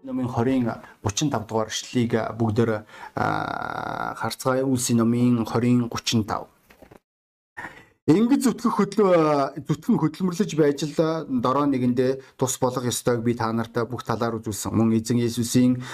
Номын 20-ын 35 дугаар эшлэлийг бүгдээр харцгаая үлсийн номын 20-ын 35. Ингэж зүтгэх хөдлөө зүтгэн хөдөлмөрлөж байж л дороо нэгэндээ тус болох ёстойг би та нартай бүх талаар үзүүлсэн. Мөн эзэн Есүсийн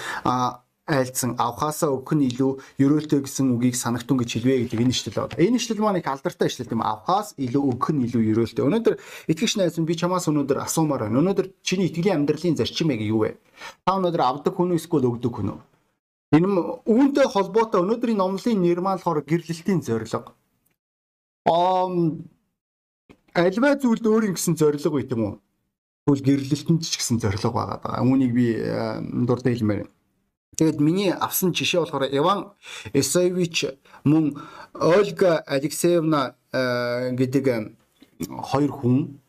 айлцсан авхаасаа өгөх нь илүү ерөөлтэй гэсэн үгийг санагтун гэж хэлвэ гэдэг энэ ишлэл байна. Энэ ишлэл маань их алдартай ишлэл тийм авхаас илүү өгөх нь илүү ерөөлтэй. Өнөөдөр итгэгч найз минь би чамаас өнөөдөр асуумаар байна. Өнөөдөр чиний итгэлийн амьдралын зарчим яг юу вэ? Та өнөөдөр авдаг хүн эсвэл өгдөг хүн үү? Энэ үүнтэй холбоотой өнөөдрийн номлын нэр маань болохоор гэрлэлтийн зорилго. Аа альва зүйлд өөр юм гэсэн зорилго үт юм уу? Тэгвэл гэрлэлтэнд ч гэсэн зорилго байгаа. Үүнийг би дуртай хэлмээр байна. Тэгэд миний авсан жишээ болохоор Иван Исаевич мөн Ольга Алексеевна э, гэдэг э, хоёр хүн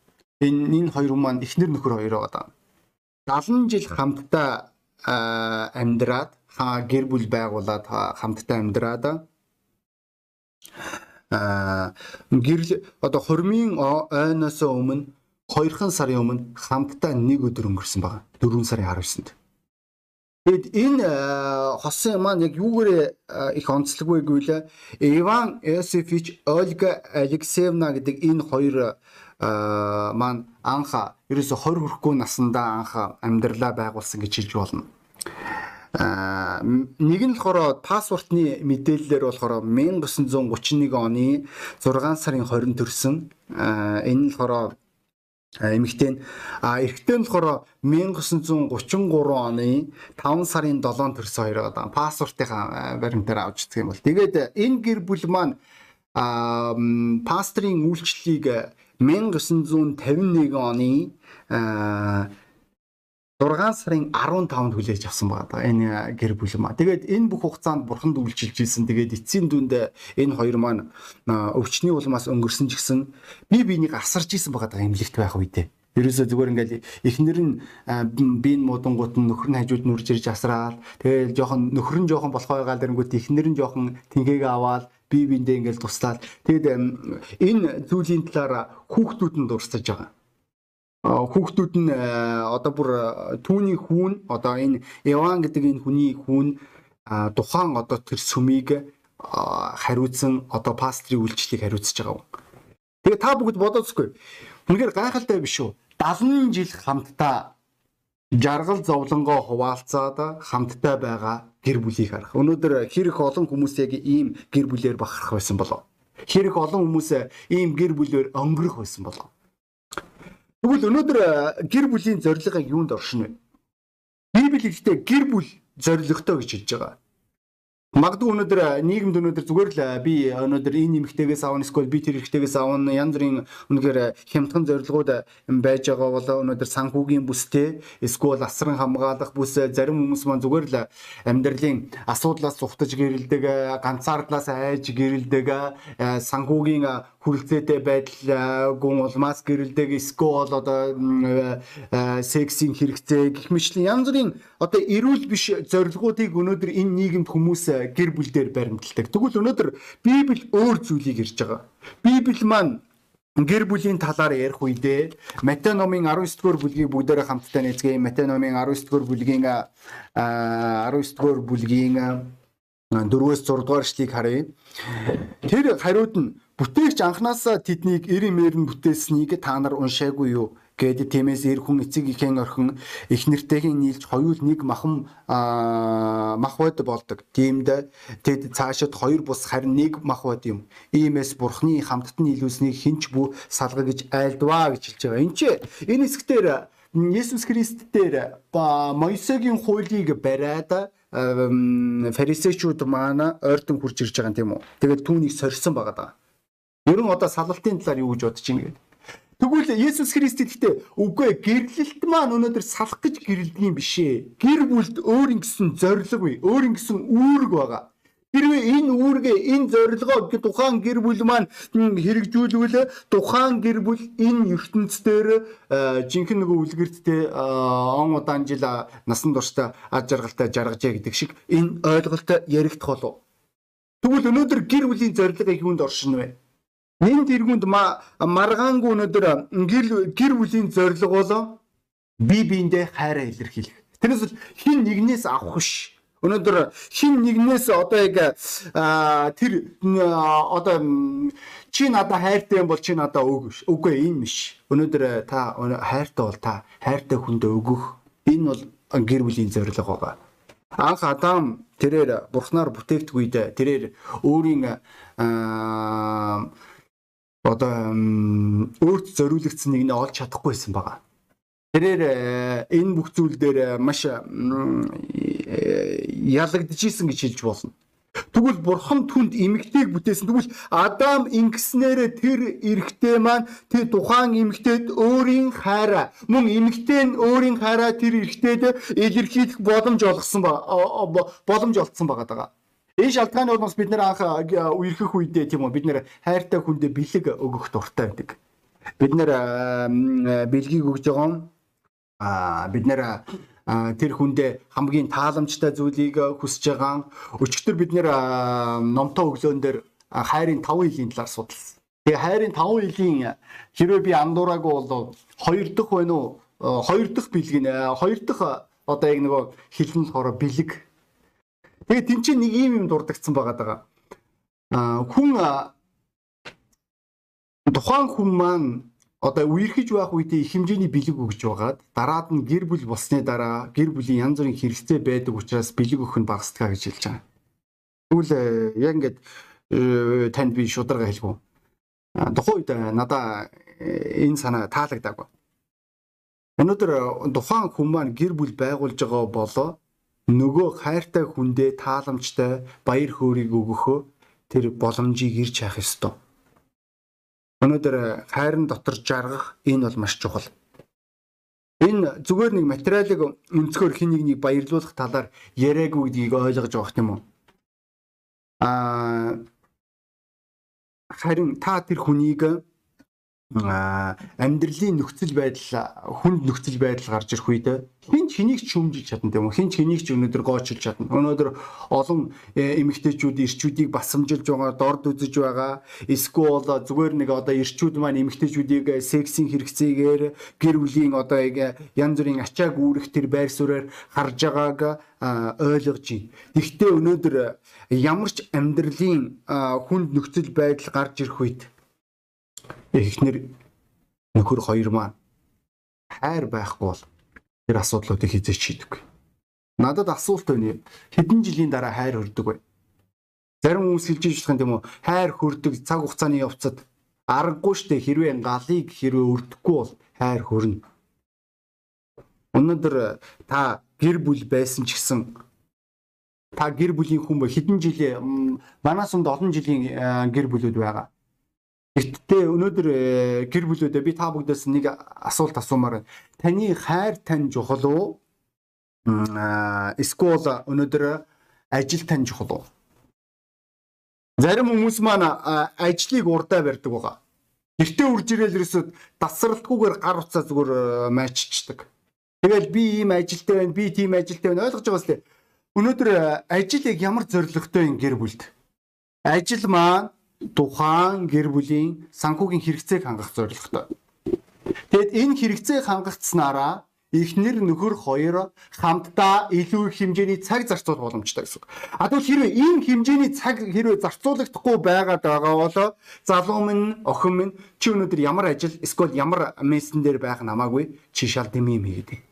энэ энэ хоёр хүн маань эхнэр нөхөр хоёр байгаа. 70 жил хамтдаа э, амьдраад гэр бүл байгуулад хамтдаа амьдраад а гэрэл одоо хормын ойноос өмнө хоёрхан сарын өмнө хамтдаа нэг өдөр өнгөрсөн байгаа. 4 сарын 19-нд. Тэгэд энэ э, хосын маань яг юугээр э, их онцлоггүй гэвэл Иван Эсифич Ольга Алексеевна гэдэг энэ хоёр э, маань анх ерөөсө 20 хүрэхгүй насндаа анх амьдралаа байгуулсан гэж хэлж болно. А нэг нь болохоор паспортны мэдээллээр болохоор 1931 оны 6 сарын 20 төрсэн. Энэ болохоор эмэгтэй нь а эрэгтэй нь болохоор 1933 оны 5 сарын 7 төрсөн хоёр одоо паспортынхаа баримтаар авч ирдэг юм бол. Тэгээд энэ гэр бүл маань а пастрын үйлчлэлийг 1951 оны 6 сарын 15-нд хүлээж авсан байгаа энэ гэр бүл маа. Тэгээд энэ бүх хугацаанд бурханд үйлчилж ийсэн. Тэгээд эцсийн дүнд энэ хоёр маань өвчний улмаас өнгөрсөн ч гэсэн би биенийг асарч ийсэн байгаа даа эмнэлэгт байх үедээ. Ерөөсө зүгээр ингээл эхнэр нь биеийн муудангууд нь нөхөр нь хажууд нүрж ирж асраал. Тэгээд жоохон нөхөр нь жоохон болохоо байгаал дэрэнгүүт эхнэр нь жоохон тэнхээгээ аваад бие биендээ ингээл туслаад. Тэгээд энэ зүйлийн талаар хүүхдүүд нь дурсаж байгаа хүүхдүүд нь одоо бүр түүний хүүн одоо энэ Иван гэдэг энэ хүний хүүн тухайн одоо тэр сүмийг хариуцсан одоо пастрийн үйлчлэлийг хариуцж байгаа. Тэгээ та бүгд бодоцгүй. Үнэхээр гайхалтай биш үү? 70 жил хамтдаа жаргал зовлонгоо хуваалцаад хамтдаа байгаа гэр бүлийг харах. Өнөөдөр хэрэг олон хүмүүс яг ийм гэр бүлээр бахарах байсан болов. Хэрэг олон хүмүүс ийм гэр бүлээр өнгөрөх байсан болов. Тэгвэл өнөөдөр гэр бүлийн зорилгыг юунд оршино вэ? Библи гэхдээ гэр бүл зорилготой гэж хэлж байгаа. Магадгүй өнөөдөр нийгэмд өнөөдөр зүгээр л би өнөөдөр энэ эмэгтэйгээс авна эсвэл би тэр эрэгтэйгээс авна янз бүрийн үнэхээр хямдхан зорилгууд байж байгаа бол өнөөдөр санхүүгийн бүстэй эсвэл асран хамгаалах бүс зарим хүмүүс маань зүгээр л амьдралын асуудлаас цухтаж гэрэлдэг ганцаардлаас айж гэрэлдэг санхүүгийн хүрэлцээтэй байдал гүн улмаас гэрэлдэг эсвэл одоо сексийн хэрэгцээ гэх мэтлэн янз бүрийн одоо эрүүл биш зорилгоодыг өнөөдөр энэ нийгэмд хүмүүс гэр бүл дээр баримталдаг. Тэгвэл өнөөдөр Библи өөр зүйлийг ярьж байгаа. Библи маань гэр бүлийн талаар ярих үедээ Матай номын 19 дугаар бүлгийг бүгдээрээ хамтдаа нэзгээе. Матай номын 19 дугаар бүлгийн 19 дугаар бүлгийн 4-өөс 6 дугаар эшлэгийг харъя. Тэр хариуд нь бүтээгч анханасаа тэднийг ирэмээр нь бүтээснийг та нар уншаагүй юу? Гэт тиймээс эр хүн эцэг ихэн орхин их нэртэйгийн нийлж хоёул нэг махан мах бод болдог. Тиймд тэд цаашид хоёр бус харин нэг мах бод юм. Иймээс бурхны хамтд нь илүүснийг хинч бүү салга гэж айлдваа гэж хэлж байгаа. Энд чи энэ хэсгээр Есүс Христ дээр ба Мойсегийн хуулийг бариад фарисеучуд маань ойртон хурж ирж байгаа юм тийм үү. Тэгээд түүнийг сорьсон байгаа даа. Ер нь одоо салалтын талаар юу гэж бодож байна гэдэг. Тэгвэл Есүс Христ гэхдээ үгүй гэрлэлт маань өнөөдөр салах гэж гэрэлдэг юм биш ээ. Гэр бүлд өөр ингэсэн зориг бий, өөр ингэсэн үүрэг байгаа. Хэрвээ энэ үүргээ, энэ зорилгоо тухайн гэр бүл маань хэрэгжүүлвэл тухайн гэр бүл энэ ертөнцийн жинхэнэ нөгөө үлгэрттэй он удаан жил насан туршдаа ад жаргалтай жаргажээ гэдэг шиг энэ ойлголт яригдах болов. Тэгвэл өнөөдөр гэр бүлийн зорилго юунд оршин вэ? Энэ тэргүнд маргаангүй өнөөдөр гэр гэр бүлийн зорилго бол бие биендээ хайраа илэрхийлэх. Тэрнээс хин нэгнээс авах биш. Өнөөдөр хин нэгнээс одоо яг тэр одоо чи надад хайртай юм бол чи надад өг. Үгүй энэ биш. Өнөөдөр та хайртай бол та хайртай хүндээ өгөх. Энэ бол гэр бүлийн зорилго байгаа. Анх Адам тэрээр бурхнаар бүтээгдгүйд тэрээр өөрийн одоо өөрт зориулагдсан нэг нь олж чадахгүйсэн байгаа. Тэрээр э, энэ бүх зүйл дээр маш ялагдчихсэн гэж хэлж болно. Тэгвэл бурхан түнд эмгтэйг бүтээсэн. Тэгвэл Адам ингэснээрээ тэр эрэгтэй маань тэр тухайн эмгтээд өөрийн хайраа мөн эмгтэй нь өөрийн хайраа тэр эрэгтэйд илэрхийлэх боломж олгосон ба боломж олгосон байгаа даа. Энэ шалтгааны бол бас бид нэр анх үерхэх үедээ тийм үү бид нэр хайртай хүндээ бэлэг өгөх дуртай байдаг. Бид нэр бэлгийг өгж байгаа а бид нэр тэр хүндээ хамгийн тааламжтай зүйлийг хүсэж байгаа. Өчигдөр бид нэр номтой өглөөн дээр хайрын 5 илийн талаар судалсан. Тэгээ хайрын 5 илийн хэрвээ би андуураагүй бол хоёр дахь байна уу? Хоёр дахь бэлэг нэ. Хоёр дахь одоо яг нөгөө хилэн болохоор бэлэг. Тэгээ тэн чинь нэг юм юм дурдгдсан байгаа даа. А хүн тухайн хүн маань одоо үерхэж байх үедээ их хэмжээний бэлэг өгж байгаад дараад нь гэр бүл болсны дараа гэр бүлийн янз бүрийн хэрэгцээ байдаг учраас бэлэг өгөх нь багасдгаа гэж хэлж байгаа. Тэгвэл э, яг ингээд э, танд би шударга хэлгүү. Тухайн үед э, надаа энэ санаа таалагдаагүй. Өнөөдөр тухайн маань гэр бүл байгуулж байгаа болоо нөгөө хайртай хүндээ тааламжтай баяр хөөргийг өгөхөө тэр боломжийг ирж хайх ёстой. Өнөөдөр хайрын дотор жаргах энэ бол маш чухал. Энэ зүгээр нэг материалыг өнцгөр хин нэгнийг баярлуулах талаар яриаггүй гэдгийг ойлгож байгаа юм уу? Аа харин та тэр хүнийг амьдралын нөхцөл байдал хүнд нөхцөл байдал гарч ирэх үед хин ч хэнийг ч шүмжилж чадна тийм үү хин ч хэнийг ч өнөөдөр гоочилж чадна өнөөдөр олон э, эмэгтэйчүүд ирчүүдийг басамжилж байгаа дорд үзэж байгаа эсвэл зүгээр нэг одоо ирчүүд маань эмэгтэйчүүдийг сексийн хэрэгцээгээр гэр бүлийн одоо яг янз бүрийн ачааг үүрэх тэр байр суурьаар харж байгааг ойлгож байна. Гэхдээ өнөөдөр ямар ч амьдралын хүнд нөхцөл байдал гарч ирэх үед эхнэр нөхөр хоёр маань хайр байхгүй бол тэр асуудлуудыг хизээч шийдэггүй. Надад асуулт байна. Хэдэн жилийн дараа хайр хүрдэг вэ? Зарим хүмүүс хэлж ижлэх юм тийм үү? Хайр хүрдэг цаг хугацааны явцад аргагүй штэ хэрвээ галыг хэрвээ өрдөхгүй бол хайр хүрнэ. Өнөөдөр та гэр бүл байсан ч гэсэн та гэр бүлийн хүн хэдэн жилийн манаас онд олон жилийн гэр бүлүүд байгаа. Гэхдээ өнөөдөр э, гэр бүлүүдээ би та бүгдээс нэг асуулт асуумаар байна. Таны хайр тань чухал уу? Эсвэл өнөөдөр ажил тань чухал уу? Зарим хүмүүс маань ажлыг урдаа барьдаг байгаа. Гэртээ үрж ирэл ерөөсөд тасралтгүйгээр гар утсаа зүгээр майччихдаг. Тэгэл би ийм ажилтай байна, би тийм ажилтай байна ойлгож байгаа сте. Өнөөдөр ажил яг ямар зоригтой юм гэр бүлд. Ажил маань тухайн гэр бүлийн санхүүгийн хэрэгцээг хангах зорилготой. Тэгэд энэ хэрэгцээг хангагдсанараа эхнэр нөхөр хоёр хамтдаа илүү их хэмжээний цаг зарцуулах боломжтой гэсэн. А тэгвэл хэрвээ ийм хэмжээний цаг хэрвээ зарцуулагдахгүй байгаад байгаа бол залуу минь охин минь чи өнөөдөр ямар ажил эсвэл ямар мессен дээр байх намаагүй чи шал дэми юм хийгээд.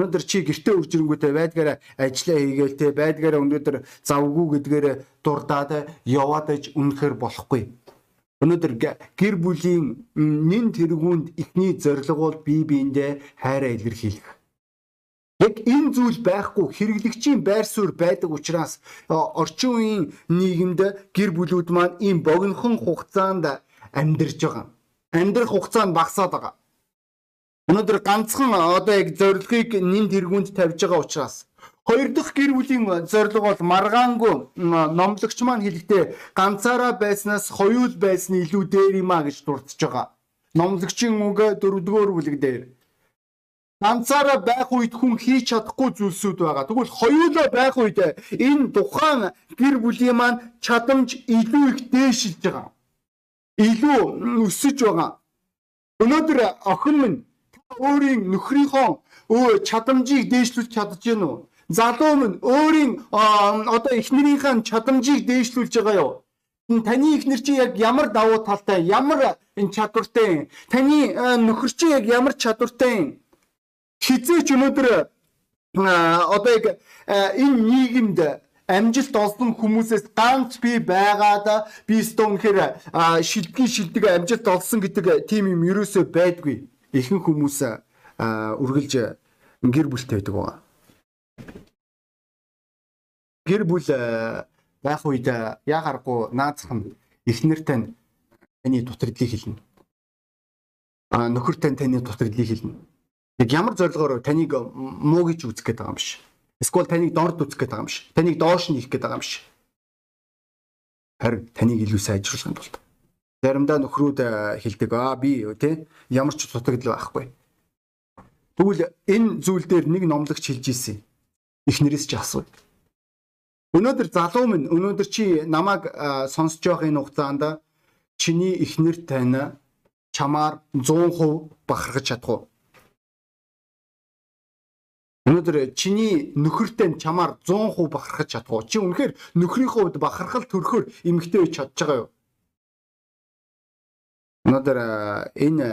Өнөөдөр чи гэртээ үрж ирэнгүүтээ байдгаараа ажиллаа хийгээл те байдгаараа өнөөдөр завгүй гэдгээр дурдаад яваад иж үнэхээр болохгүй. Өнөөдөр гэр бүлийн нэн тэргуунд ихний зорилго бол бие биендээ хайраа илэрхийлэх. Яг энэ зүйл байхгүй хэрэглэгчийн байр суурь байдаг учраас орчин үеийн нийгэмд гэр бүлүүд маань ийм богинохон хугацаанд амьдарч байгаа. Амьдрах хугацаа нь багасаад байгаа. Өнөөдөр ганцхан одоо яг зорилгыг нин тэргуунд тавьж байгаа учраас хоёр дахь гэр бүлийн зорилго бол маргаангүй номлогч маань хэлэхдээ ганцаараа байснаас хоёул байсан илүү дээр юм а гэж дурдж байгаа. Номлогчийн үг дөрөвдүгээр бүлэг дээр ганцаараа байх үед хүн хийж чадахгүй зүйлсүүд байгаа. Тэгвэл хоёулаа байх үед энэ тухайн гэр бүлийн маань чадамж илүү их дээшилж байгаа. Илүү өсөж байгаа. Өнөөдөр охин минь өөрийн нөхрийнхөө өө чадамжийг дээшлүүлж чадж гэнэ үү? Залуу минь өөрийн одоо эхнэрийнхээ чадамжийг дээшлүүлж байгаа юу? Таны эхнэр чи яг ямар давуу талтай, ямар энэ чадвартай, таны нөхөр чи яг ямар чадвартай хизээч өнөөдөр одоо яг энэ нийгэмд амжилт олсон хүмүүсээс ганц би байгаад би стонхэр шилдгийн шилдэг амжилт олсон гэдэг тийм юм ерөөсөө байдгүй. Ихэнх хүмүүс үргэлж гэр бүлтэй байдаг байгаа. Гэр бүл байх үед яа харахгүй наазах нь эхнэртэй таны дутагдлыг хэлнэ. А нөхөртэй таны дутагдлыг хэлнэ. Яг ямар зорилгоор таныг муу гэж үзэх гээд байгаа юм биш. Эсвэл таныг дорд үзэх гээд байгаа юм биш. Таныг доош нь хийх гээд байгаа юм биш. Харин таныг илүү сайжруулахын тулд. Заримдаа нөхрүүд хэлдэг аа би тий ямар ч дутагдал байхгүй. Тэгвэл энэ зүйл дээр нэг номлогч хэлж ийсэн. Эхнэрээс ч асуу. Өнөөдөр залуу минь өнөөдөр чи намайг сонсож байгаа энэ хугацаанд чиний эхнэр тань чамаар 100% бахархаж чадах уу? Өнөөдөр чиний нөхөртэй чамаар 100% бахархаж чадах уу? Чи үнэхээр нөхрийнхөө хувьд бахархал төрөхөөр эмгтэй байж чадж байгаа юу? Өнөөдөр энэ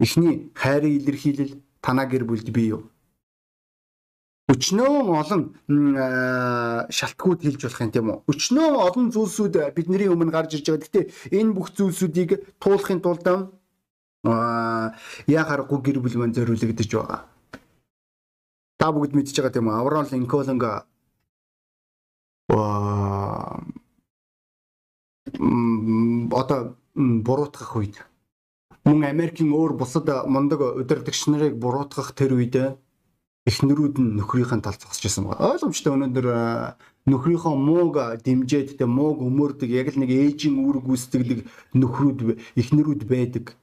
эхний хайрын илэрхийлэл танаа гэр бүлд бий юу? Өчнөө олон шалтгууд хэлж болох юм тийм үү? Өчнөө олон зүйлсүүд бидний өмнө гарч ирж байгаа. Гэхдээ энэ бүх зүйлсүүдийг туулахын тулд яа харахгүй гэр бүл мань зориулагдаж байгаа та бүгд мэдж байгаа тийм үү? Аврал Линкольн одоо буруутгах үед мөн Америкийн өөр бусад мундаг удирдагч нарыг буруутгах тэр үед эхнэрүүд нь нөхрийнхээ талд зогсож байсан байна. Ойлгомжтой өнөөдөр нөхрийнхөө мууг дэмжээд тэ мууг өмөрдөг яг л нэг ээжийн үүрэг гүйцэтгэдэг нөхрүүд эхнэрүүд байдаг.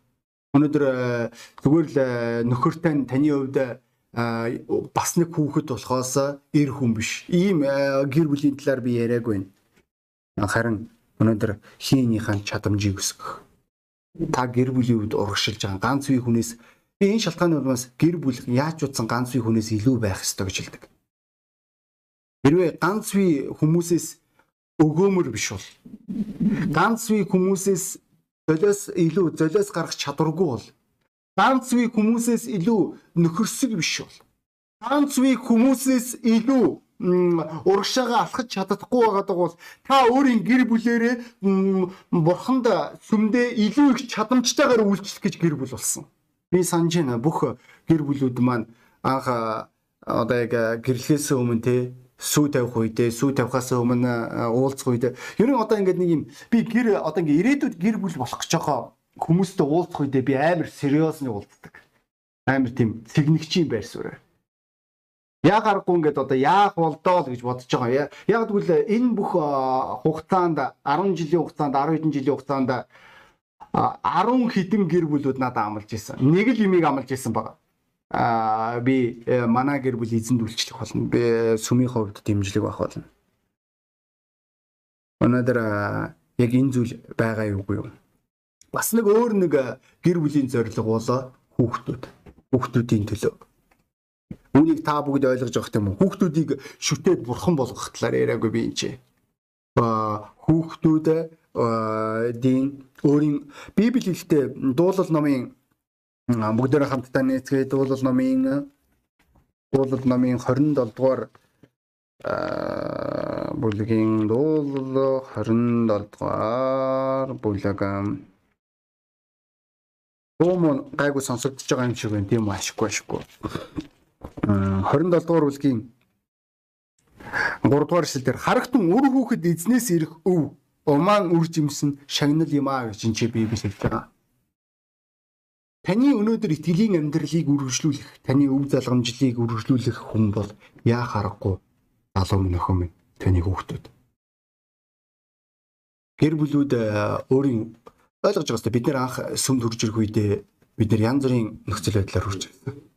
Өнөөдөр зүгээр л нөхөртэй таны хувьд бас нэг хүүхэд болохоос эр хүн биш. Ийм гэр бүлийн талаар би яриаг байна. Харин өнөөдөр хийнийхэн чадамжийг өсгөх. Та гэр бүлийн үед урагшилж байгаа ганц үе хүнээс би энэ шалтгааны улмаас гэр бүл яаж утсан ганц үе хүнээс илүү байх ёстой гэж хэлдэг. Хэрвээ ганц үе хүмүүсээс өгөөмөр биш бол ганц үе хүмүүсээс золиос илүү золиос гарах чадваргүй бол ганц үе хүмүүсээс илүү нөхөрсөг биш бол ганц үе хүмүүсээс илүү урагшаага алхаж чадахгүй байгаад бол та өөрийн гэр бүлээрээ бурханд сүмдээ илүү их чадамжтайгаар үйлчлэх гэж гэр бүл болсон. Би санаж байна бүх гэр бүлүүд маань анх одоо яг гэрлэхээс өмнө те сүү тавих үедээ сүү тавихаас өмнө уулзах үедээ ер нь одоо ингээд нэг юм би гэр одоо ингээд ирээдүйд гэр бүл болох гэж байгаа хүмүүстэй уулзах үедээ би амар сериосны уулздаг. Амар тийм цэгнэгчийн байр суурь. Яг аргагүй ингээд одоо яах болдоо л гэж бодож байгаа. Яг тэгвэл энэ бүх хугацаанд 10 жилийн хугацаанд 10 хэдэн жилийн хугацаанд 10 хэдэн гэр бүлүүд надад амлаж исэн. Нэг л имийг амлаж исэн байгаа. Аа би э, манай гэр бүл эзэнд үйлчлэх болно. Би сүмийн хувьд дэмжлэг байх болно. Өнөөдөр яг энэ зүйл байгаа юугүй юу? бас нэг өөр нэг гэр бүлийн зорилго бол хүүхдүүд. Хүүхдүүдийн төлөө. Үүнийг та бүгд ойлгож байгаа юм уу? Хүүхдүүдийг шүтээд бурхан болгох талаар яриаггүй би энэ. Аа хүүхдүүд дийн өөрийн Библи хэлтэй дуулал номын бүгдээр хамтдаа нээцгээ дуулал номын дуулал номын 27 дугаар бүлгийн дуулал 27 дугаар бүлэг Бөөм гайгүй сонсогдож байгаа юм шиг байна. Тийм ашиггүй ашиггүй. 27 дугаар бүлгийн 3 дугаар эшлэлдэр харагтун үр хүүхэд эзнээс ирэх өв умаан үр жимсэн шагнал юм аа гэж чи библи хэлж байгаа. Таны өнөөдөр итгэлийн амьдралыг үргэлжлүүлэх, таны өв залгамжлыг үргэлжлүүлэх хүн бол яа харахгүй залуу минь охин минь таны хүүхдүүд. Гэр бүлүүд өөрийн ойлгож байгаа хэвээр бид нэр анх сүмд хурж ирэх үедээ бид нэр янз бүрийн нөхцөл байдлаар хурж ирсэн.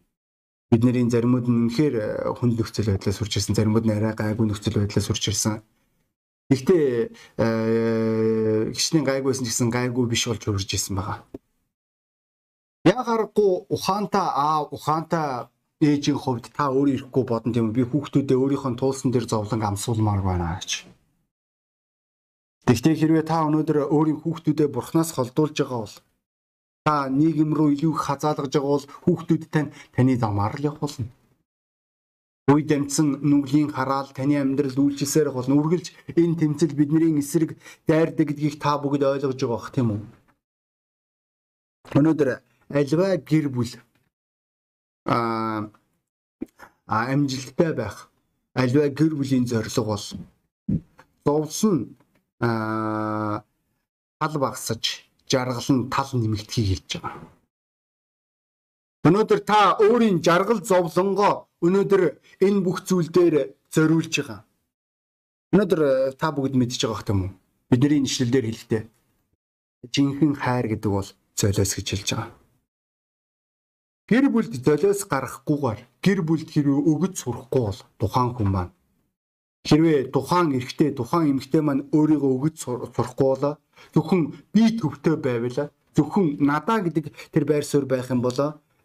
Бидний заримуд нь үнэхээр э, хүнд нөхцөл байдлаас хурж ирсэн, заримуд нь арай гайгүй нөхцөл байдлаас хурж ирсэн. Гэхдээ э, гişний гайгүйсэн ч гэсэн гайгүй биш болж хурж ирсэн байгаа. Яг аргагүй ухаантай аа ухаантай ээжийн хувьд та өөрөө ирэхгүй бодно тийм? Би хүүхдүүдээ өөрийнхөө туулсан дээр зовлон амсуулмаар байна гэж. Гэхдээ хэрвээ та өнөөдөр өөрийн хүүхдүүдээ бурхнаас холдуулж байгаа бол та нийгэм рүү илүү их хазаалгаж байгаа бол хүүхдүүд тань таны замаар л явах болно. Үе дэмцэн нүглийн хараал таны амьдрал үйлчилсээр болно. Үргэлж энэ тэмцэл бидний эсрэг дайрдаг гэдгийг та бүгд ойлгож байгаа бох тийм үү? Өнөөдөр альва гэр бүл а амжилттай байх альва гэр бүлийн зорилго бол зовсон а тал багсаж жаргал нь тал нэмэгдэхийг хэлж байгаа. Өнөөдөр та өөрийн жаргал зовлонгоо өнөөдөр энэ бүх зүйл дээр зориулж байгаа. Өнөөдөр та бүгд мэдж байгаа хэрэг юм уу? Бидний нэшлэлээр хэлэхдээ жинхэнэ хайр гэдэг бол золиос гэж хэлж байгаа. Гэр бүлд золиос гарахгүйгээр гэр бүлд хэрвээ өгөж сурахгүй бол тухайн хүн маань хэрвээ тухайн эрэгтэй тухайн эмэгтэй маань өөрийгөө өгөж сурахгүй бол зөвхөн би төвтэй байвал зөвхөн надаа гэдэг тэр байр суурь байх юм бол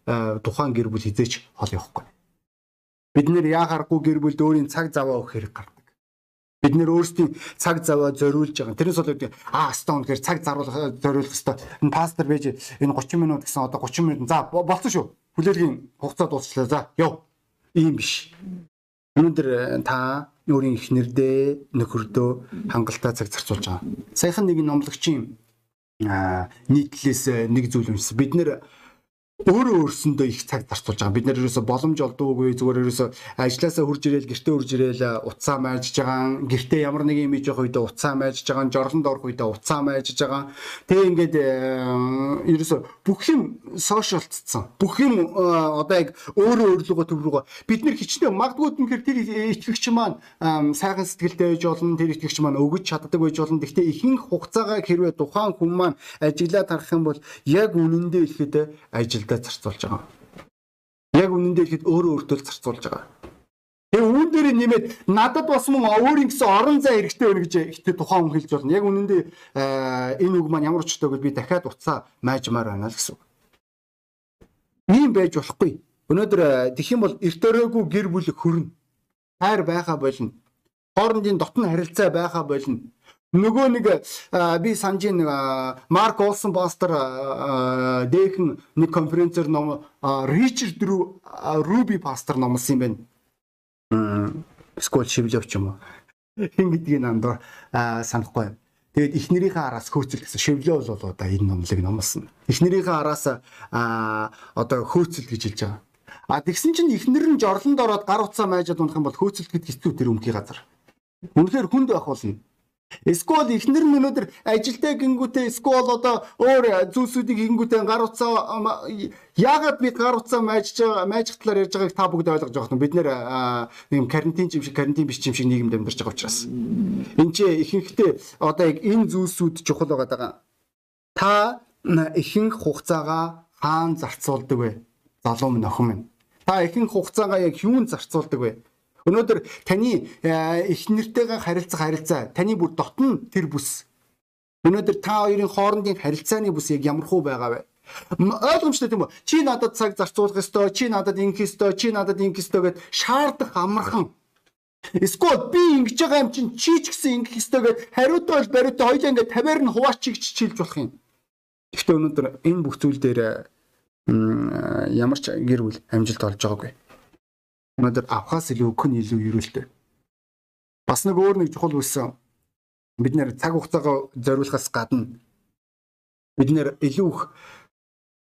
тухайн гэр бүл хизээч хол явахгүй. Бид нэр яахааргүй гэр бүлд өөрийн цаг заваа өгөх хэрэг гардаг. Бид нэр өөрсдийн цаг заваа зориулж байгаа. Тэрнээс бол аа стон гэхээр цаг заруулах зориулах хэвээр. Энэ пастор бэж энэ 30 минут гэсэн одоо 30 минут за болсон шүү. Хүлээлгийн хугацаа дуусчлаа. За яв. Ийм биш. Өнөөдөр э, та өөрийн эхнэрдээ нөхөрдөө хангалттай цаг зарцуулж байгаа. Саяхан нэг номлогчийн нийтлээс э, нэг зүйл уншсан. Бид нэр өөрөө өөрсөндөө их цаг зарцуулж байгаа. Бид нэр ерөөсө боломж олдоогүй зүгээр ерөөсө ажилласаа хурж ирээл гэртээ хурж ирээл уцаа майжж байгаа. Гэртээ ямар нэг юм хийж явах үедээ уцаа майжж байгаа. Жорлонд орох үедээ уцаа майжж байгаа. Тэгээ ингээд э, ерөөсө бүх юм сошиалцсан. Бүх юм э, одоо яг өөрөө өөрлөгөө төв рүүгээ бид нэр хичнээн магадгүй үнэхээр тэр итгэгч маань сайхан сэтгэлтэй байж болно. Тэр итгэгч маань өгөж чаддаг байж болно. Гэхдээ ихэнх хугацаагаа хэрвээ тухайн хүн маань ажиглаад харах юм бол яг үнэндээ ихэд ажил ажилдаа зарцуулж байгаа. Яг үнэндээ ихэд өөрөө өөртөө зарцуулж байгаа. Тэгээ үүн дээр нэмээд надад бас мөн өөрийн гэсэн орон зай хэрэгтэй байна гэж ихтэй тухайн хүн хэлж болно. Яг үнэндээ энэ үг маань ямар учиртай гэвэл би дахиад уцаа майжмаар байна л гэсэн үг. Ийм байж болохгүй. Өнөөдөр тэгэх юм бол эрт өрөөгүй гэр бүл хөрнө. Хайр байха болно. Хоорондын дотн харилцаа байха болно Нөгөө нэг би санжийн нэг Марк Олсон пастор дээхэн нэг конференцээр ном Ричард Руби пастор номлосон юм байна. Скол шивлэв ч юм уу. Хин гэдгийг нандор санахгүй. Тэгээд эхнэрийнхээ араас хөөцөл гэсэн шивлээ бол одоо энэ номлыг номлосон. Эхнэрийнхээ араас одоо хөөцөл гэж хэлж байгаа. А тэгсэн чинь эхнэр нь жорлонд ороод гар утсаа майжаад унах юм бол хөөцөлт гэд хэцүү тэр өмгийн газар. Үнэхээр хүнд байх болно. Эсвэл эхнэр нь өнөөдөр ажилдаа гингүүтээ эсвэл одоо өөр зүйлсүүдийг гингүүтээ гар утсаа яагаад бид гар утсаа майжж байгаа майжх талаар ярьж байгааг та бүгд ойлгож байгаа юм. Бид нэр нэг карантин юм шиг карантин биш юм шиг нийгэмд амьдарч байгаа учраас. Энд чи ихэнхдээ одоо яг энэ зүйлсүүд чухал байгаа. Та ихэнх хугацаагаа хаан зарцуулдаг вэ? Залуу минь охин минь. Та ихэнх хугацаагаа яг юунд зарцуулдаг вэ? Өнөөдөр таны э, их нэртэйгээ харилцах харилцаа, таны бүр дотн тэр бүс. Өнөөдөр та хоёрын хоорондын харилцааны бүс яг ямар хуу байгаа вэ? ойлгомжтой тийм үү? Чи надад цаг зарцуулах ёстой, чи надад ингэх ёстой, чи надад ингэх ёстой гэд шаардах амархан. Эсвэл би ингэж байгаа юм чинь чи ч гэсэн ингэх ёстой гэд хариутай бол бариутай хоёлаа ингэ тавиар нь хуваачиг чилж болох юм. Гэхдээ өнөөдөр энэ бүх зүйл дээр ямар ч гэр бүл амжилт олж байгаагүй өнөөдөр авахаас илүү өгөх нь илүү ерөөлтэй. Бас нэг өөр нэг чухал үсэн бид нэр цаг хугацаагаа зориулахаас гадна бид нэр илүү их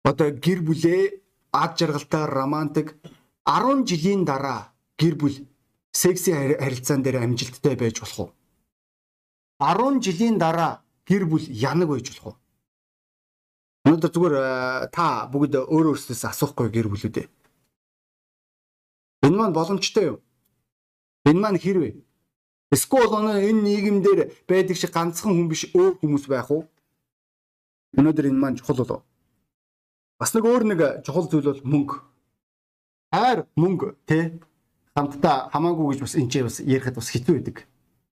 одоо гэр бүлээ ад жаргалтай романтик 10 жилийн дараа гэр бүл секси харилцаан дээр амжилттай байж болох уу? 10 жилийн дараа гэр бүл янаг байж болох уу? Өнөөдөр зүгээр та бүгд өөр өөрсдөөс асуухгүй гэр бүлүүдээ. Энэ маань боломжтой юу? Энэ маань хэрвээ Эсвэл оноо энэ нийгэмдэр байдаг шиг ганцхан хүн биш өөр хүмүүс байх уу? Өнөөдөр энэ маань чухал болов. Бас нэг өөр нэг чухал зүйл бол мөнгө. Хайр мөнгө тий хамтдаа хамаагүй гэж бас энэ ч бас ярихад бас хэцүү байдаг.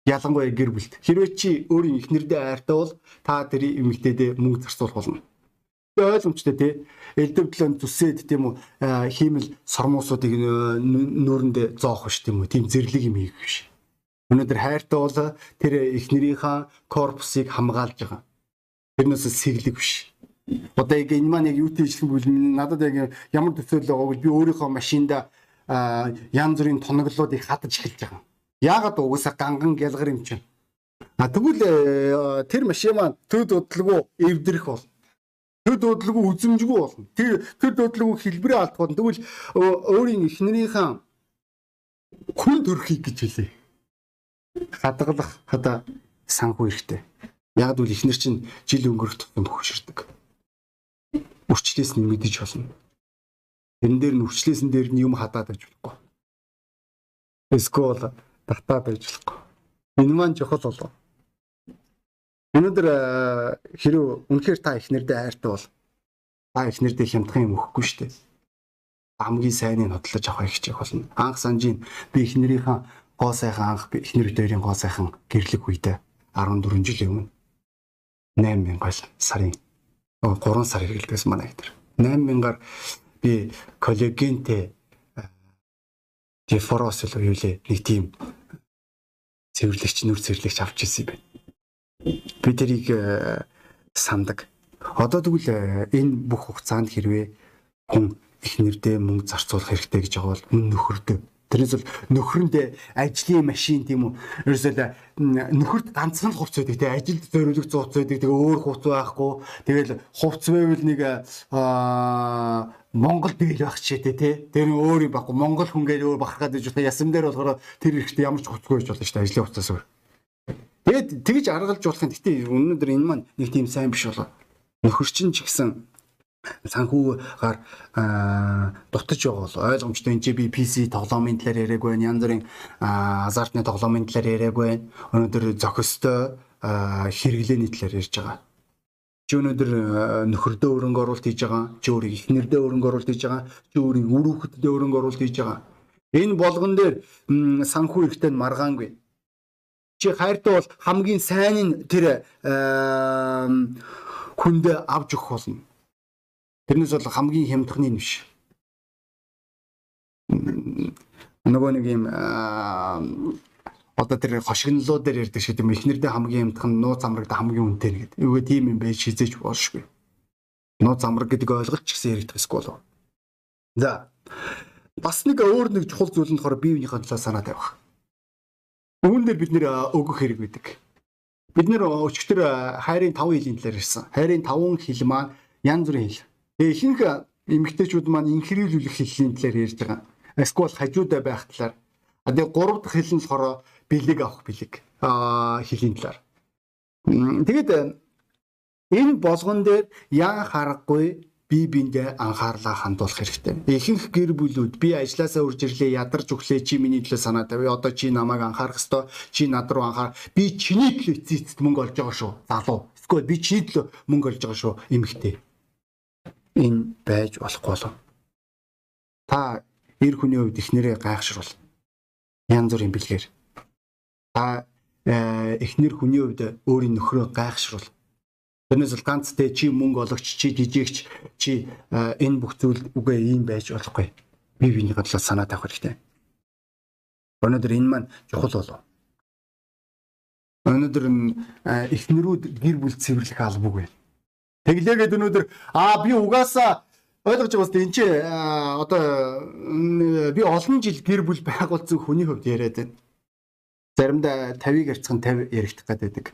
Ялангуяа гэр бүлд. Хэрвээ чи өөрийн эхнэрдээ айртай бол та тэр эмэгтэйдээ мөнгө зарцуулах болно. ойлгомжтой тий. Элдвдлэн зүсээд тийм үү хиймэл сормуусуудыг нүүрэндээ зоох биш тийм үү. Тийм зэрлэг юм хийх биш. Өнөөдөр хайртай бол тэр эхнэрийнхаа корпусыг хамгаалж байгаа. Тэрнээс сэглэг биш. Одоо яг энэ маань яг юу тийжлэх бол надад яг ямар төсөөлөл байгааг би өөрийнхөө машинда янз бүрийн тоноглолуудыг хадаж эхэлж байгаа. Яагаад угсаа ганган гялгар юм чинь. А тэгвэл э, тэр машин маань төд бодлого эвдрэх бол тэр дуудлага үзэмжгүй болно. Тэр тэр дуудлага хэлбэрээ алдах болно. Тэгвэл өөрийн эхнэрийнхээ хүн төрхийг гэж хэлээ. Хадгалах хада санхүү хэрэгтэй. Яг л эхнэр чинь жил өнгөрөх тусам бөхшөрдөг. Үрчлээс нь мэдэж болно. Тэрэн дээр нь үрчлээсэн дээр нь юм хадаад байж болохгүй. Эсвэл татаад байж болохгүй. Энэ маань чухал болов. Өнөөдөр хэрэг үнэхээр та эхнэрдээ хайртай бол та эхнэрдээ хямдхан юм өгөхгүй шүү дээ. Хамгийн сайныг хөдлөж авах хичээх болно. Анх санжийн би эхнэрийнхээ гоо сайхан анх би эхнэр дээрийн гоо сайхан гэрлэг үедээ 14 жилийн өмнө 8000 сарын 3 сар хэрэглэдэгс манай ихтер. 8000-аар би коллагентэй дефорос л юу лээ нэг тийм цэвэрлэгч нүр цэвэрлэгч авч ирсэн юм байна бид тэрийг э, сандаг. Одоо тэгвэл э, энэ бүх хугацаанд хэрвээ хүн их нэрдээ мөнгө зарцуулах хэрэгтэй гэж байгаа бол мөн нөхөрдөө Тэрнээс бол нөхрөндөө ажлын машин тийм үү. Ерөөсөө нөхөрт ганцхан хувц байдаг тийм ажилд зориулах хувц байдаг. Тэгээ өөр хувц байхгүй. Тэгэл хувц байвал нэг аа Монгол дээл байх ч тий. Тэр өөр юм байхгүй. Монгол хүн гэж өөр бахархаад байж байгаа. Ясам дээр болохоор тэр ихтэй ямар ч хувцгүй байж болно шүү дээ. Ажлын хувцас өөр. Тэгээд тэгж аргалж болох юм. Гэтэ өнөөдөр энэ маань нэг тийм сайн биш болоо. Нөхөрчин ч гэсэн санхүүгаар дутаж байгаа бол ойлгомжтой энэ би PC тоглоомын талаар яриаг байна. Янз бүрийн азартны тоглоомын талаар яриаг байна. Өнөөдөр зохистой хэрэглээний талаар ярьж байгаа. Чи өнөөдөр нөхөрдөө өрөнгө оруулалт хийж байгаа. Чи өөрийн эхнэрдээ өрөнгө оруулалт хийж байгаа. Чи өөрийн үр хүүхэддээ өрөнгө оруулалт хийж байгаа. Энэ болгон дээр санхүү ихтэй маргаангүй чи хайртай бол хамгийн сайн нь тэр хүнд авч өгөх болно. Тэрнээс бол хамгийн хямдхны нь биш. Нөгөө нэг юм одоо тэр хошигнлоо дээр ярьдаг шиг тийм эхнэрдээ хамгийн хямдхан нууц амрагд хамгийн үнэтэй гэдэг. Үгүй тийм юм байж хизээж болшгүй. Нууц амраг гэдэг ойлголт ч гэсэн яригдах эсвэл. За бас нэг өөр нэг чухал зүйл нь болохоор бие биенийхээ төлөө санаа тавих. Үүн дээр бид нэр өгөх хэрэг байдаг. Бид нэр өчигдөр хайрын 5 хилийн талаар ярьсан. Хайрын 5 хил маань янз бүрийн хил. Тэгээ ихэнх эмэгтэйчүүд маань инхрийлүүлэх хэллийн талаар ярьж байгаа. Эсвэл хажуудаа байх талаар. А тэгээ 3 дахь хил нь болохоор бэлэг авах бэлэг аа хэллийн талаар. Тэгээд энэ болгон дээр яа харахгүй бие биендээ анхаарлаа хандуулах хэрэгтэй. Ихэнх гэр бүлүүд би ажилласаа урж ирлээ ядарч өглөө чи миний төлөө санаа тавь. Одоо чи намайг анхаарах ёстой. Чи над руу анхаар. Би чиний төлөө эцэст мөнгө олж байгаа шүү. Залуу. Эсвэл би чиний төлөө мөнгө олж байгаа шүү. Эмэгтэй. Энэ байж болохгүй болов. Та эр хүний хувьд ихнэрээ гайхшруул. Янз бүрийн бэлгээр. Та э, эхнэр хүний хувьд өөрийн нөхрөө гайхшруул Тэрнээс бол ганц тэ чи мөнгө ологч чи жижигч чи энэ бүх зүйл үгүй ийм байж болохгүй. Би биений бодлоо санаа тавих хэрэгтэй. Өнөөдөр энэ маань чухал болов. Өнөөдөр эхнэрүүд гэр бүл цэвэрлэх албагүй. Тэглээгээд өнөөдөр аа би угаасаа ойлгож байгаа үстэй энэ чи одоо би олон жил гэр бүл байгуулсан хүний хувьд яриад байна. Заримдаа 50-ыг ярьцхан 50 яригдах гэдэг.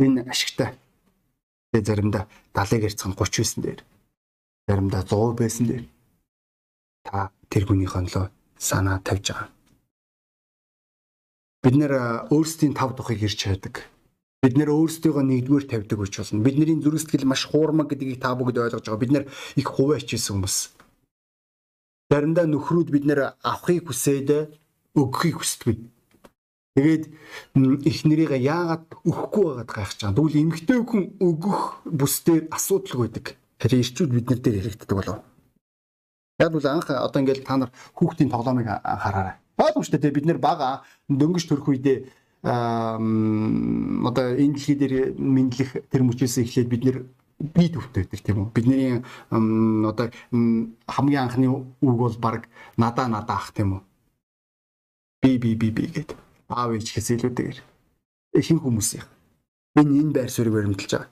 Энэ ашигтай. Тэгээ заримдаа 70-ыг ярьцхан 30 байсан дээр. Заримдаа 100 байсан дээр. Та тэр хүнийхээ лөө санаа тавьж байгаа. Бид нэр өөрсдийн тав тухыг ирж чаддаг. Бид нэр өөрсдийгөө нэгдүгээр тавьдаг учраас. Бидний зүрх сэтгэл маш хуурмаг гэдгийг та бүгд ойлгож байгаа. Бид нэр их хуваа хичээсэн хүмүүс. Заримдаа нөхрүүд бид нэр авахыг хүсээд өгөхийг хүсдэг. Тэгээд их нэрийг яагаад өгөхгүй байгаад гайхаж байгаа. Тэгвэл эмгтэй хүн өгөх бүсдээр асуудалгүй байдаг. Тэгэхээр ирчүүд бид нар дээр хэрэгддэг болов. Яг бол анх одоо ингээд та нар хүүхдийн тоглоомыг. Баагүй шүү дээ бид нар бага дөнгөж төрөх үедээ одоо энэ дэлхий дээр мэдлэх тэр мөчөөс эхлээд бид нэр би төвтэй байдаг тийм үү. Бидний одоо хамгийн анхны үг бол баг надаа надаа ах тийм үү. Би би би би гэдэг. Аав ээж гэхээс илүүтэйгээр ихэнх хүмүүс юм. Энэ энэ байр суурийг баримталж байгаа.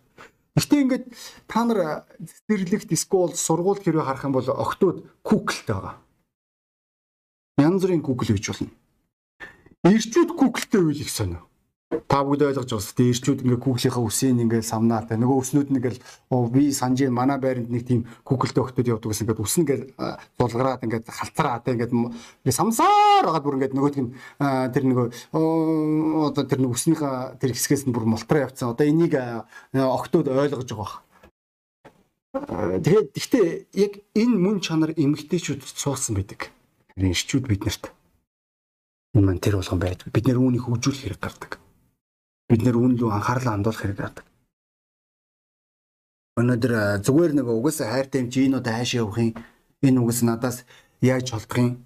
Гэхдээ ингээд та нар цэцэрлэгт скул сургууль хэрэг харах юм бол октод куклтэй байгаа. Янз бүрийн кукл үйж болно. Ирчүүд куклтэй үйл их сонио та бүгд ойлгож байгаа дээ. Ирчүүд ингээ Google-ийнхаа үсийг ингээ самнаа та нөгөө үснүүд нь ингээл би санаж байна. Манай байранд нэг тийм Google-тэй өгтөд явдаг гэсэн ингээд үс ингээ зулгараад ингээ халтраад ингээ ингээ самсаар хагаад бүр ингээ нөгөө тийм тэр нөгөө одоо тэр нэг үснийхаа тэр хэсгээс нь бүр молтроо явцсан. Одоо энийг октод ойлгож байгаа байна. Тэгээд гэхдээ яг энэ мөн чанар эмгтээчүүд суусан байдаг. Ирчүүд биднэрт энэ мань тэр болгон байдаг. Бид нэр үүнийг хөгжүүлэх хэрэг гардаг бид нэр үүн рүү анхаарлаа хандуулах хэрэг байдаг. Өнөөдөр зүгээр нэг угаасаа хайртай юм чи энэ удаа хаашаа явах юм? Энэ угаас надаас яаж холдох юм?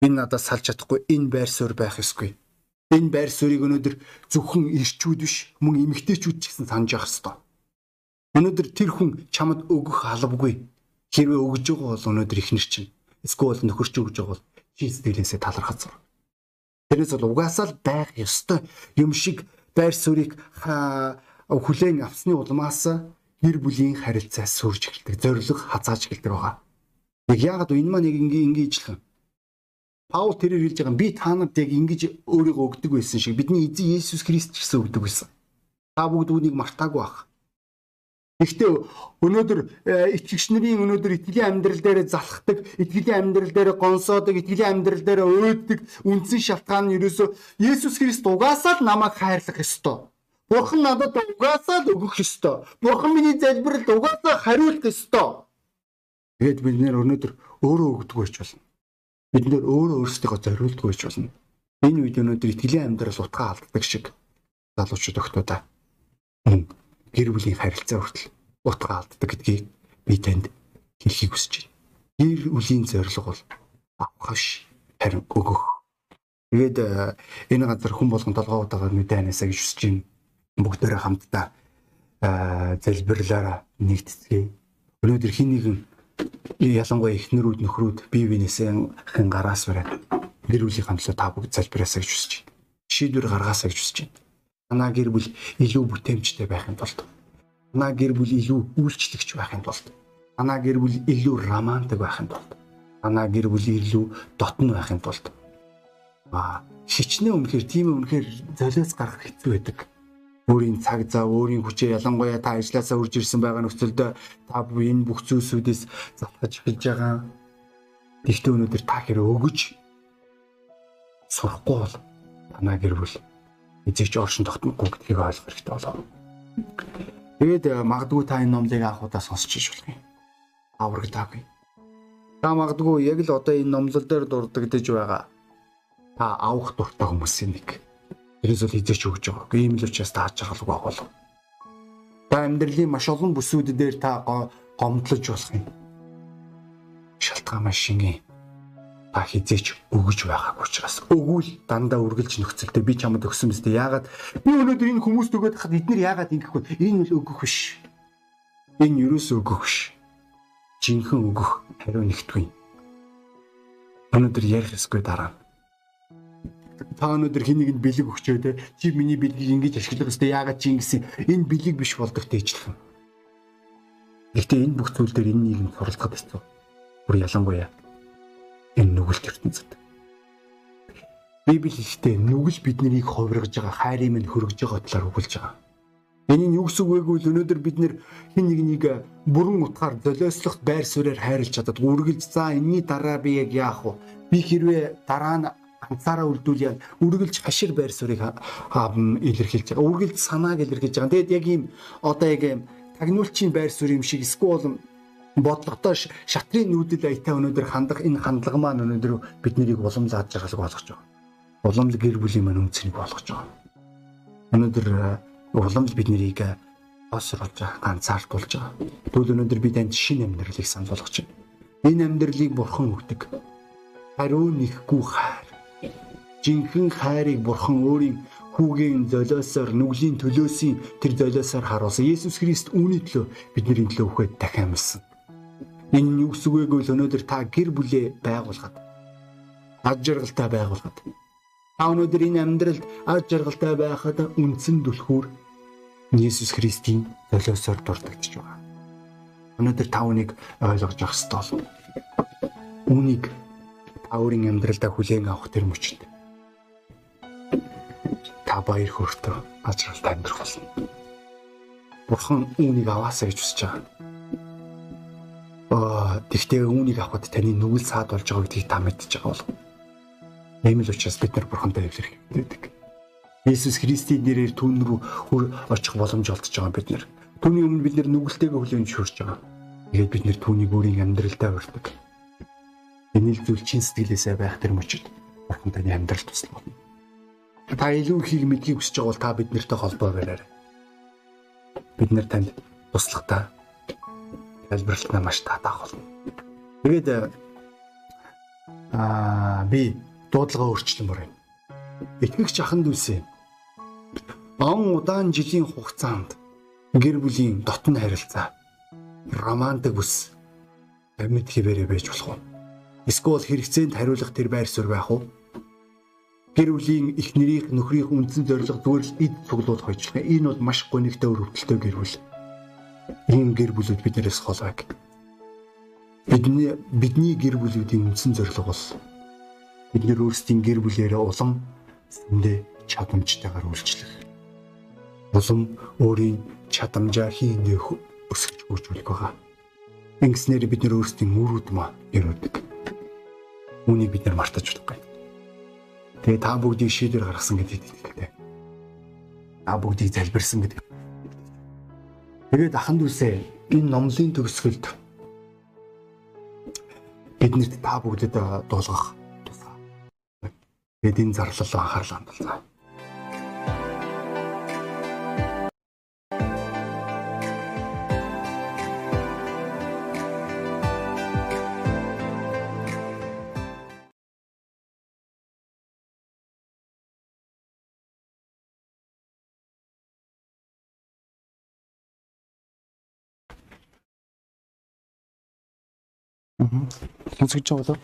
Энэ надаас салж чадахгүй энэ байр суурь байх ёсгүй. Энэ байр суурийг өнөөдөр зөвхөн ирчүүд биш мөн эмэгтэйчүүд ч гэсэн санаж явах ёстой. Өнөөдөр тэр хүн чамд өгөх албагүй. Хэрвээ өгж байгаа бол өнөөдөр ихнэр чинь эсвэл нөхөрч өгж байгаа бол чи сэтгэлээсээ талархаж зур. Тэрнээс бол угаасаа л байх ёстой юм шиг байр суурийг хүлээн авсны улмаас гэр бүлийн харилцаа сүрж эхэлдэг, зориг хазааж эхэлдэг байгаа. Яг яагаад энэ маань яг ингээ ингээ ижлэн. Паул тэрээр хэлж байгаа би та нарт яг ингэж өөрийгөө өгдөг байсан шиг бидний эзэн Есүс Христ ч гэсэн өгдөг байсан. Та бүгд үүнийг мартаагүй байх. Гэхдээ өнөөдөр э, итгэгч нарын өнөөдөр итгэлийн амьдрал дээр залхдаг, итгэлийн амьдрал дээр гонсоодог, итгэлийн амьдрал дээр өөддөг үндсэн шалтгаан нь ерөөсөө Есүс Христ угаасаа л намайг хайрлах ёстой. Бурхан надад угаасаа л өгөх ёстой. Бурхан миний залбиралд угаасаа хариулах ёстой. Тэгээд бид нэр өнөөдөр өөрөө өгдөг байж болно. Бид нэр өөрөө өөрсдийгөө зориулдаг байж болно. Энэ үед өнөөдөр итгэлийн амьдрал утгаа алддаг шиг залуучууд өгтөө та гэр бүлийн харилцаа хүртэл утга алддаг гэдгийг би танд хэлхийг хүсэж байна. Гэр бүлийн зорилго бол авах биш харин өгөх. Тэгээд э, энэ газар хүн болгон толгоотойгоо мэдээ ханаасаа гэж хүсэж байна. Бүгдээрээ хамтдаа э, залбирлаараа нэгтцгээе. Өнөөдөр хин нэгэн ялангуяа эхнэрүүд нөхрүүд бие биенээсээ хэн гараас барай. Гэр бүлийн хамтлаа та бүгд залбираасаа гэж хүсэж байна. Шийдвэр гаргаасаа гэж хүсэж байна Танаа гэр бүл илүү бүтээмжтэй байхын тулд. Танаа гэр бүл илүү үйлчлэгч байхын тулд. Танаа гэр бүл илүү романтик байхын тулд. Танаа гэр бүл илүү дотн байхын тулд. Аа шичнээ үнэхээр тийм үнэхээр золиос гарах хэцүү байдаг. Өөрийн цаг зав, өөрийн хүчээ ялангуяа та ажилласаа үрж ирсэн байгаа нөхцөлдөө та энэ бүх зүйлсүүдээс залхаж эхэлж байгаа. Тэгтээ өнөөдөр та хэрэг өгөж сурахгүй бол танаа гэр бүл эзэгч оршин тогтнохгүй гэдгийг ойлгох хэрэгтэй болоо. Тэгээд э, магадгүй та энэ номлыг анх удаа сонсч иж болох юм. Аврагдаагүй. Та магадгүй яг л одоо энэ номлол дээр дурддагдж байгаа та авах дуртай хүмүүсийн нэг. Тэрээс бол эзэгч өгж байгаа. Ийм л учраас та харгалгүй болов. Та амьдралын маш олон бүсүүд дээр та гомдлож болох юм. Шалтгаан маш шингэн та хизээч өгөж байгааг учраас өгвөл дандаа үргэлж нөхцөлтэй би чамд өгсөн мэт яагаад? Би өнөөдөр энэ хүмүүст өгöd хахад эдгээр яагаад ингэх вэ? Энэ үл өгөх биш. Энэ юус өгөх биш? Жинхэнэ өгөх хариу нэгтгүй. Өнөөдөр ярих эсгүй дараа. Та өнөөдөр хин нэгэнд бэлэг өгчөө те чи миний бэлгийг ингэж ашиглах ёстой. Яагаад чи ингэсэн? Энэ бэлэг биш болдог тэйжлэх юм Гэхдээ энэ бүх зүйл дээр энэ нийгэм суралцахад хэцүү. Бүр ялангуяа энэ нүгэлт ертөнцид. Библи ихтэй нүгэл биднийг хувиргаж байгаа, хайрын минь хөргөж байгаа талаар өгүүлж байгаа. Нь юу гэсэн үг вэ гэвэл өнөөдөр бид нэг нэг бүрэн утгаар золиослогт байр суурьаар хайрлаж чадаад үргэлж за энэний дараа би яг яах вэ? Би хэрвээ дараа нь ганцаараа үлдүүл яа үргэлж хашир байр суурийг илэрхийлж байгаа. Үргэлж санааг илэрхийлж байгаа. Тэгэд яг ийм одоо яг тагнуулчийн байр суурь юм шиг эсвэл бодлоготой шатрын нүүдэл аятай өнөөдөр хандах энэ хандлага маань өнөөдөр бид нарыг улам зааж байгааг болгож байгаа. Улам л гэр бүлийн маань үнцнийг болгож байгаа. Өнөөдөр э, улам л бид нарыг осруулж байгаа, ганцаардуулж байгаа. Тэгвэл өнөөдөр бид энэ шинэ амьдралыг санал болгож байна. Энэ амьдралыг бурхан өгдөг. Хариу нэхгүй хайр. Жинхэнэ хайрыг бурхан өөрийн хүүгийн золиосоор нүглийн төлөөсийн тэр золиосоор харуулсан. Есүс Христ үүний төлөө бидний төлөө үхээд дахин амьсан. Энэ нь юу гэсэн үг вэ гэвэл өнөөдөр та гэр бүлээ байгуулгаад аж жаргалтай байгуулгаад та өнөөдөр энэ амьдралд аж жаргалтай байхад үндсэн түлхүүр Есүс Христийн золиосоор дурддагч байгаа. Өнөөдөр та үнийг ойлгож авах ёстой бол үнийг та өөрийн амьдралдаа хүлээн авах тэр мөчөд та баяр хөөртэй ажралтай амьдрах болно. Бурхан үүнийг аваасаа гэж хүсэж байгаа. Тэгтээ үүнийг авахд таны нүгэл саад болж байгаа гэдгийг та мэдчихэж байгаа бол. Ийм л учраас бид нар бурхантай эвлэрэх хэрэгтэй. Иесус Христийн нэрээр түүн рүү хүр очих боломж олдож байгаа бид нар. Түүний өмнө бид нар нүгэлтэйгээ хүлээн зөвшөөрч байгаа. Тэгээд бид нэр түүнийг өөрийн амьдралдаа урьдаг. Энэ л зүйл чин сэтгэлээсээ байх тэр мөчөд бурхан таны амьдрал тусал болно та илүү ихийг мэдхийг хүсэж байгаа бол та бид нартай холбоо бариарай. Бид нар танд туслахтаа тайлбарлалтаа маш татаах болно. Тэгээд аа би дуудлага өөрчлөмөр байна. Итгэгч ахын дүүсээ. Он удаан жилийн хугацаанд гэр бүлийн дотн харилцаа романтик бүс амьд хിവэрэ байж болох уу? Эсвэл хэрэгцээнд хариулах тэр байр суурь байх уу? гэр бүлийн их нэрийн нөхрийн үндсэн зорилго зүгээр л эд цуглуул хойчлох. Энэ бол маш гонигтай өр хөвтөлтэй гэр бүл. Ийм гэр бүлүүд биднээс хол байг. Бидний бидний гэр бүлүүдийн үндсэн зорилго бол бид нэр өөрсдийн гэр бүлээрээ улам зөндөө чадамжтайгаар үйлчлэх. Улам өөрийн чадамжаа хийндээ өсгөж хөгжүүлэх байгаа. Ингэснээр бид нэр өөрсдийн мөрүүд маа яруудаг. Үүнийг бид нар мартаж болохгүй. Тэгээ та бүгдийг шийдвэр гаргасан гэдэгт итгэлтэй. Та бүгдийг залбирсан гэдэг. Тэгээд аханд үсээ энэ номлын төгсгөлд биднэрт та бүгдэд дуулгах тусаа. Тэгээд энэ зарлалаа анхаарлаа хандуулцгаа. Сонсогдож байгаа болов?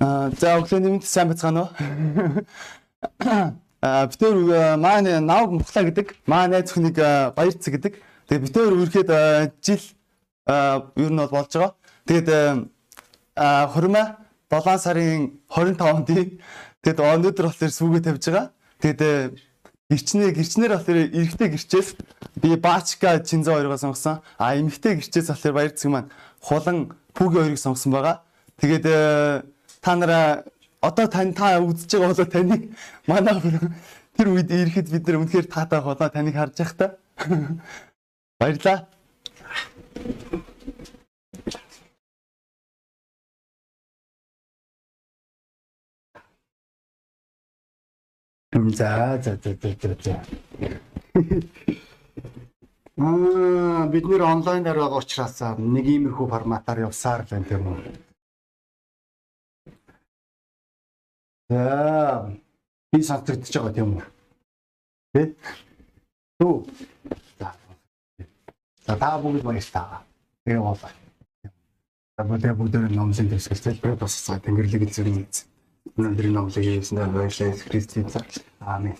Аа за өглөө нэмэлт сайн бацгаана уу? Аа битээр маань нав мухлаа гэдэг маань найз хүнийг баярцаг гэдэг. Тэгээ битээр үргээд жил ер нь бол болж байгаа. Тэгээд хурмаа 7 сарын 25-нд тэгээд өнөөдөр болохоор сүүгээ тавьж байгаа. Тэгээд гэрчнээ гэрчнэр болохоор эрэгтэй гэрчээс би Баачка Чинзо хоёроо сонгосон. А эмэгтэй гэрчээс болохоор баяр цэг маань хулан Пүги хоёрыг сонгосон байгаа. Тэгээд э, та нараа одоо тань та үзэж байгаа болоо таныг манай тэр үед ирэхэд бид нар үнэхээр таатай болоо таныг харж та. Баярлаа. За за за за за. Аа бид нэр онлайнаар байгаа учраас нэг иймэрхүү форматаар явсаар байна тийм үү. За би сонсогдож байгаа тийм үү. Тэ? Түү. За. За та бүгд баярлалаа. Тэгээ болоо. За бүгд бүгд номлын дэвсгэл бүр тусцаа тэнгэрлэг зэрэг Өнөөдрийн номлогийг хийснээр баярлалаа. Христ эзэн. Аамен.